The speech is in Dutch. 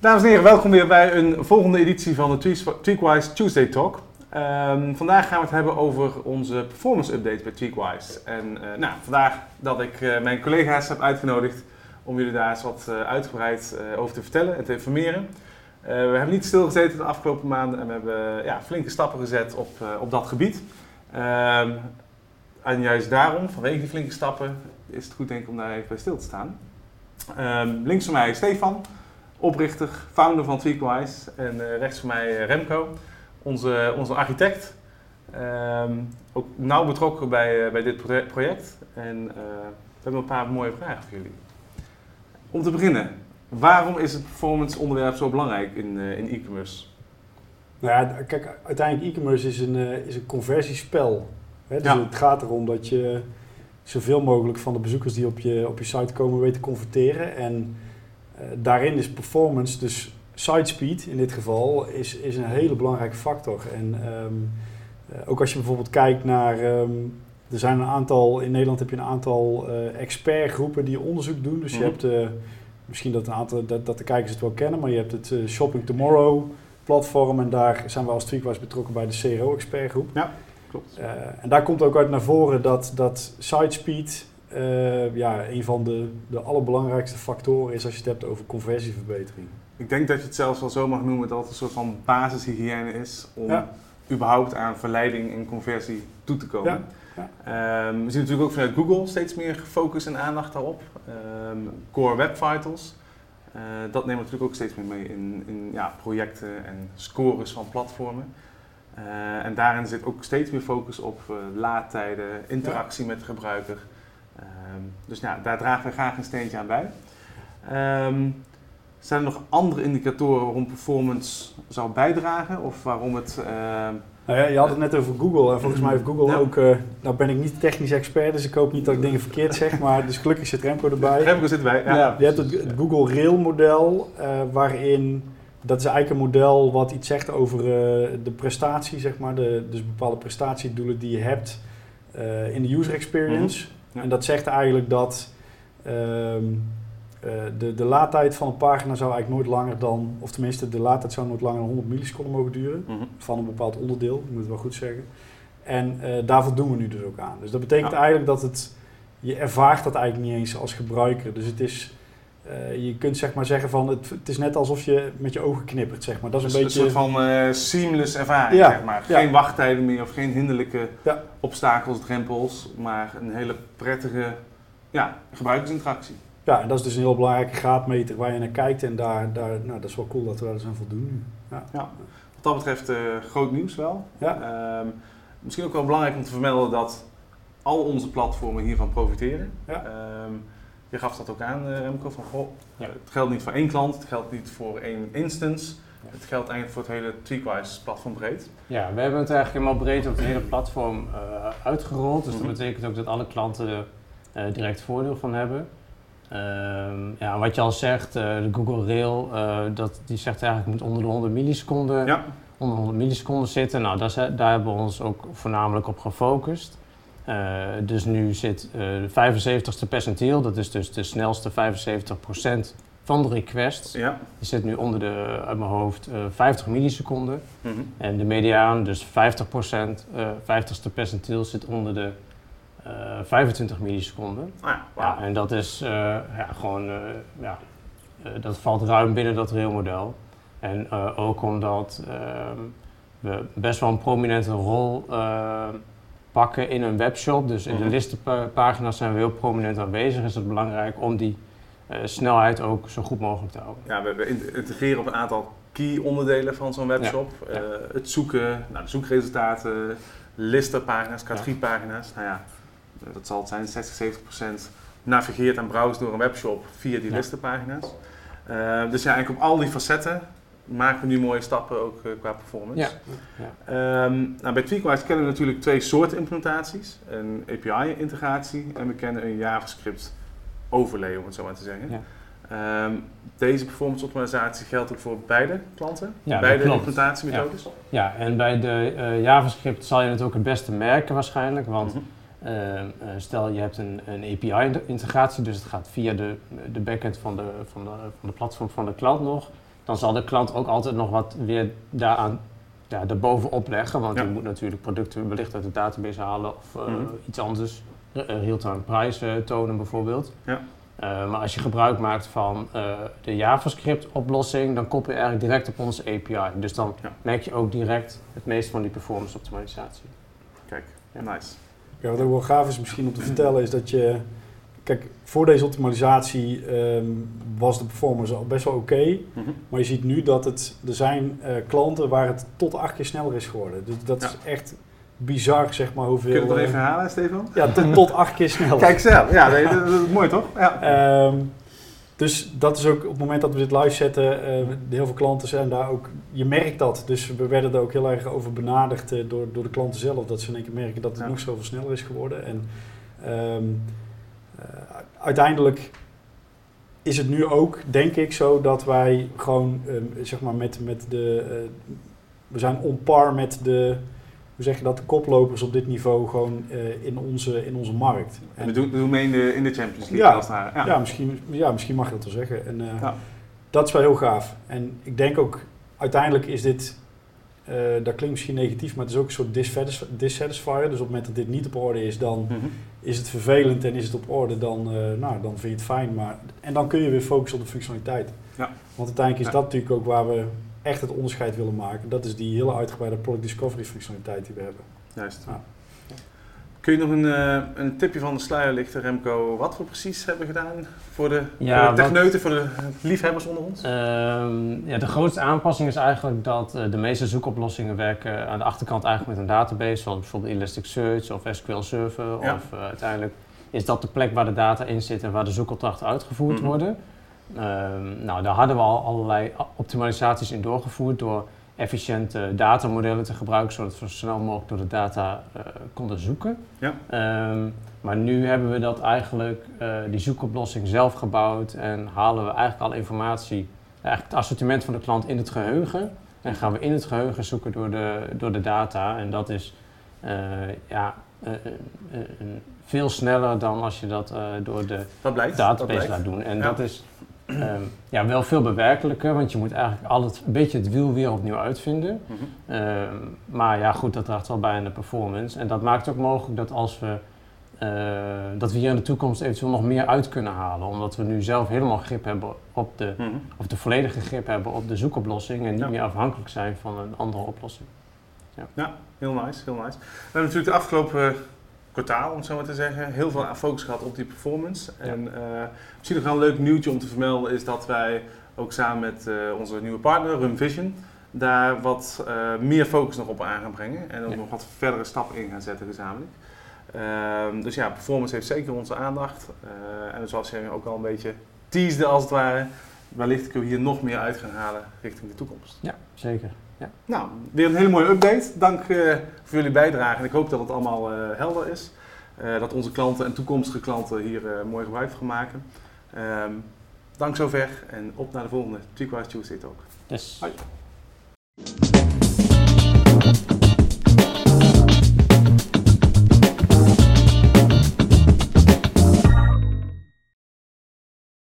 Dames en heren, welkom weer bij een volgende editie van de Tweakwise Tuesday Talk. Ehm, vandaag gaan we het hebben over onze performance update bij Tweakwise. En uh, nou, vandaag dat ik uh, mijn collega's heb uitgenodigd om jullie daar eens wat uh, uitgebreid over te vertellen en te informeren. we hebben niet stilgezeten de afgelopen maanden en we hebben ja, flinke stappen gezet op, op dat gebied. Ehm, en juist daarom, vanwege die flinke stappen, is het goed denk ik om daar even bij stil te staan. Um, links van mij Stefan, oprichter, founder van Tweakwise. En uh, rechts van mij Remco, onze, onze architect. Um, ook nauw betrokken bij, uh, bij dit project. En uh, we hebben een paar mooie vragen voor jullie. Om te beginnen, waarom is het performance onderwerp zo belangrijk in, in e-commerce? Nou ja, kijk, uiteindelijk e-commerce is een, is een conversiespel. Hè? Dus ja. het gaat erom dat je zoveel mogelijk van de bezoekers die op je, op je site komen weet te converteren. En daarin is performance, dus site speed in dit geval, is, is een hele belangrijke factor. En um, uh, ook als je bijvoorbeeld kijkt naar. Um, er zijn een aantal, in Nederland heb je een aantal uh, expertgroepen die onderzoek doen. Dus mm -hmm. je hebt, misschien dat, een aantal, dat, dat de kijkers het wel kennen, maar je hebt het Shopping Tomorrow platform. En daar zijn we als Tweakwise betrokken bij de CRO-expertgroep. Ja. Klopt. En daar komt ook uit naar voren dat, dat sitespeed uh, ja, een van de, de allerbelangrijkste factoren is als je het hebt over conversieverbetering. Ik denk dat je het zelfs wel zo mag noemen dat het een soort van basishygiëne is om ja. überhaupt aan verleiding en conversie toe te komen. Ja. Ja. Um, we zien natuurlijk ook vanuit Google steeds meer focus en aandacht daarop. Um, core Web Vitals. Uh, dat nemen we natuurlijk ook steeds meer mee in, in ja, projecten en scores van platformen. Uh, en daarin zit ook steeds meer focus op uh, laadtijden, interactie ja. met de gebruiker. Um, dus ja, daar dragen we graag een steentje aan bij. Um, zijn er nog andere indicatoren waarom performance zou bijdragen of waarom het. Uh, nou ja, je had het net over Google en volgens mij heeft Google ja. ook. Uh, nou ben ik niet technisch expert, dus ik hoop niet dat ik dingen verkeerd zeg, maar dus gelukkig zit Remco erbij. Remco zit erbij. Ja. ja je hebt het, het Google Rail model waarin dat is eigenlijk een model wat iets zegt over uh, de prestatie, zeg maar. De, dus bepaalde prestatiedoelen die je hebt in de user experience. Mm -hmm. Ja. En dat zegt eigenlijk dat um, uh, de, de laadtijd van een pagina zou eigenlijk nooit langer dan, of tenminste de laadtijd zou nooit langer dan 100 milliseconden mogen duren. Mm -hmm. Van een bepaald onderdeel, ik moet het wel goed zeggen. En daarvoor doen we nu dus ook aan. Dus dat betekent ja. eigenlijk dat het, je ervaart dat eigenlijk niet eens als gebruiker. Dus het is uh, je kunt zeg maar zeggen van het, het, is net alsof je met je ogen knippert, zeg maar. Dat is een, dus beetje... een soort van uh, seamless ervaring, ja. zeg maar. Geen ja. wachttijden meer of geen hinderlijke ja. obstakels, drempels, maar een hele prettige ja, gebruikersinteractie. Ja, en dat is dus een heel belangrijke graadmeter waar je naar kijkt en daar, daar nou, dat is wel cool dat we daar dus aan voldoen nu. Ja. Wat dat betreft uh, groot nieuws wel. Ja. Um, misschien ook wel belangrijk om te vermelden dat al onze platformen hiervan profiteren. Ja. Um, je gaf dat ook aan, Remco, van goh, ja. het geldt niet voor één klant, het geldt niet voor één instance. Ja. Het geldt eigenlijk voor het hele Tweakwise platform breed. Ja, we hebben het eigenlijk helemaal breed op het hele platform uh, uitgerold. Dus mm -hmm. dat betekent ook dat alle klanten er uh, direct voordeel van hebben. Uh, ja, wat je al zegt, de Google Rail, dat, die zegt eigenlijk moet onder de 100 milliseconden, ja. onder 100 milliseconden zitten. Nou, daar, daar hebben we ons ook voornamelijk op gefocust. Uh, dus nu zit uh, de 75ste percentiel, dat is dus de snelste 75% van de requests. Ja. Die zit nu onder de, uit mijn hoofd, uh, 50 milliseconden. Mm -hmm. En de mediaan, dus 50%, 50ste percentiel, zit onder de 25 milliseconden. Ah, ja, wow. ja, en dat is ja, gewoon, ja, dat valt ruim binnen dat railmodel. En ook omdat ehm, we best wel een prominente rol pakken in een webshop. Dus in de listenpagina's zijn we heel prominent aanwezig. Is het belangrijk om die uh, snelheid ook zo goed mogelijk te houden. Ja, we, we integreren op een aantal key onderdelen van zo'n webshop. Ja, ja. Uh, het zoeken, nou, de zoekresultaten, listenpagina's, categoriepagina's. Nou ja, dat zal het zijn, 60, 70 procent navigeert en browst door een webshop via die ja. listenpagina's. Uh, dus ja, eigenlijk op al die facetten maken we nu mooie stappen ook uh, qua performance. Ja. ja. Um, nou, bij Tweakwise kennen we natuurlijk twee soorten implementaties. Een API-integratie en we kennen een JavaScript overlay, om het zo maar te zeggen. Ja. Um, deze performance optimalisatie geldt ook voor beide klanten, ja, beide implementatiemethodes. Ja. ja, en bij de uh, JavaScript zal je het ook het beste merken waarschijnlijk, want mm -hmm. Uh, stel je hebt een, een API-integratie, dus het gaat via de, de backend van de, van, de, van de platform van de klant nog dan zal de klant ook altijd nog wat weer daaraan ja, daarbovenop leggen. Want Ja. die moet natuurlijk producten wellicht uit de database halen of eh, Mhm. iets anders. eh, real-time price eh, tonen bijvoorbeeld. Ja. Eh, maar als je gebruik maakt van eh, de JavaScript-oplossing, dan koppel je eigenlijk direct op onze API. Dus dan Ja. merk je ook direct het meeste van die performance optimalisatie. Kijk, Ja. nice. Ja, wat ook wel gaaf is misschien om te vertellen is dat je... Kijk, voor deze optimalisatie ehm, was de performance al best wel oké. Mhm. Maar je ziet nu dat het, er zijn eh, klanten waar het tot acht keer sneller is geworden. Dus dat is echt bizar, zeg maar, hoeveel... Kun je dat nog even herhalen, Stefan? Ja, tot, tot acht keer sneller. Kijk zelf. Ja, dat, dat is mooi toch? Ja. Ehm, dus dat is ook op het moment dat we dit live zetten, eh, heel veel klanten zijn daar ook, je merkt dat. Dus we werden er ook heel erg over benaderd eh, door, door de klanten zelf, dat ze in één keer merken dat het Ja. nog zoveel sneller is geworden. En ehm, eh, uiteindelijk is het nu ook, denk ik, zo dat wij gewoon, ehm, zeg maar, met, met de, eh, we zijn on par met de, hoe zeg je dat, de koplopers op dit niveau gewoon eh, in, onze, in onze markt. En we doen, we doen mee in de, in de Champions League. Ja. als het ware. Ja, Ja. misschien, ja, misschien mag je dat wel zeggen. En, eh, Ja. Dat is wel heel gaaf. En ik denk ook, uiteindelijk is dit, eh, dat klinkt misschien negatief, maar het is ook een soort dissatis- dissatisfier. Dus op het moment dat dit niet op orde is, dan Mhm. is het vervelend en is het op orde, dan, eh, nou, dan vind je het fijn. Maar, en dan kun je weer focussen op de functionaliteit. Ja. Want uiteindelijk is Ja. dat natuurlijk ook waar we echt het onderscheid willen maken. Dat is die hele uitgebreide product discovery functionaliteit die we hebben. Juist. Kun je nog een, eh, een tipje van de sluier lichten, Remco, wat we precies hebben gedaan voor de, Ja, voor de wat- techneuten, voor de liefhebbers onder ons? Ehm, ja, de grootste aanpassing is eigenlijk dat eh, de meeste zoekoplossingen werken aan de achterkant eigenlijk met een database, zoals bijvoorbeeld Elasticsearch of SQL Server. Ja. Of eh, uiteindelijk is dat de plek waar de data in zit en waar de zoekopdrachten uitgevoerd Mhm. worden. Ehm, nou, daar hadden we al allerlei optimalisaties in doorgevoerd door efficiënte datamodellen te gebruiken, zodat we zo snel mogelijk door de data eh, konden zoeken. Ja. Ehm, maar nu hebben we dat eigenlijk, eh, die zoekoplossing zelf gebouwd en halen we eigenlijk alle informatie, eigenlijk het assortiment van de klant in het geheugen. En gaan we in het geheugen zoeken door de, door de data. En dat is eh, ja, veel sneller dan als je dat door de? Wat database laat doen. En Ja. dat is ehm, ja, wel veel bewerkelijker, want je moet eigenlijk al het, een beetje het wiel weer opnieuw uitvinden. Mhm. Ehm, maar ja, goed, dat draagt wel bij aan de performance. En dat maakt ook mogelijk dat als we, eh, dat we hier in de toekomst eventueel nog meer uit kunnen halen. Omdat we nu zelf helemaal grip hebben op de, Mhm. of de volledige grip hebben op de zoekoplossing en niet Ja. meer afhankelijk zijn van een andere oplossing. Heel nice, heel nice. We hebben natuurlijk de afgelopen kwartaal, om het zo maar te zeggen, heel veel focus gehad op die performance. Ja. En eh, misschien nog wel een leuk nieuwtje om te vermelden is dat wij ook samen met eh, onze nieuwe partner, Rumvision, daar wat eh, meer focus nog op aan gaan brengen. En ook Ja. nog wat verdere stappen in gaan zetten gezamenlijk. Ehm, dus ja, performance heeft zeker onze aandacht. En zoals je ook al een beetje teasde als het ware, wellicht kunnen we hier nog meer uit gaan halen richting de toekomst. Ja, zeker. Nou, weer een hele mooie update. Dank eh, voor jullie bijdrage en ik hoop dat het allemaal eh, helder is. Eh, dat onze klanten en toekomstige klanten hier eh, mooi gebruik van gaan maken. Ehm, dank zover en op naar de volgende Tweakwise Tuesday Talk. Dus Hoi.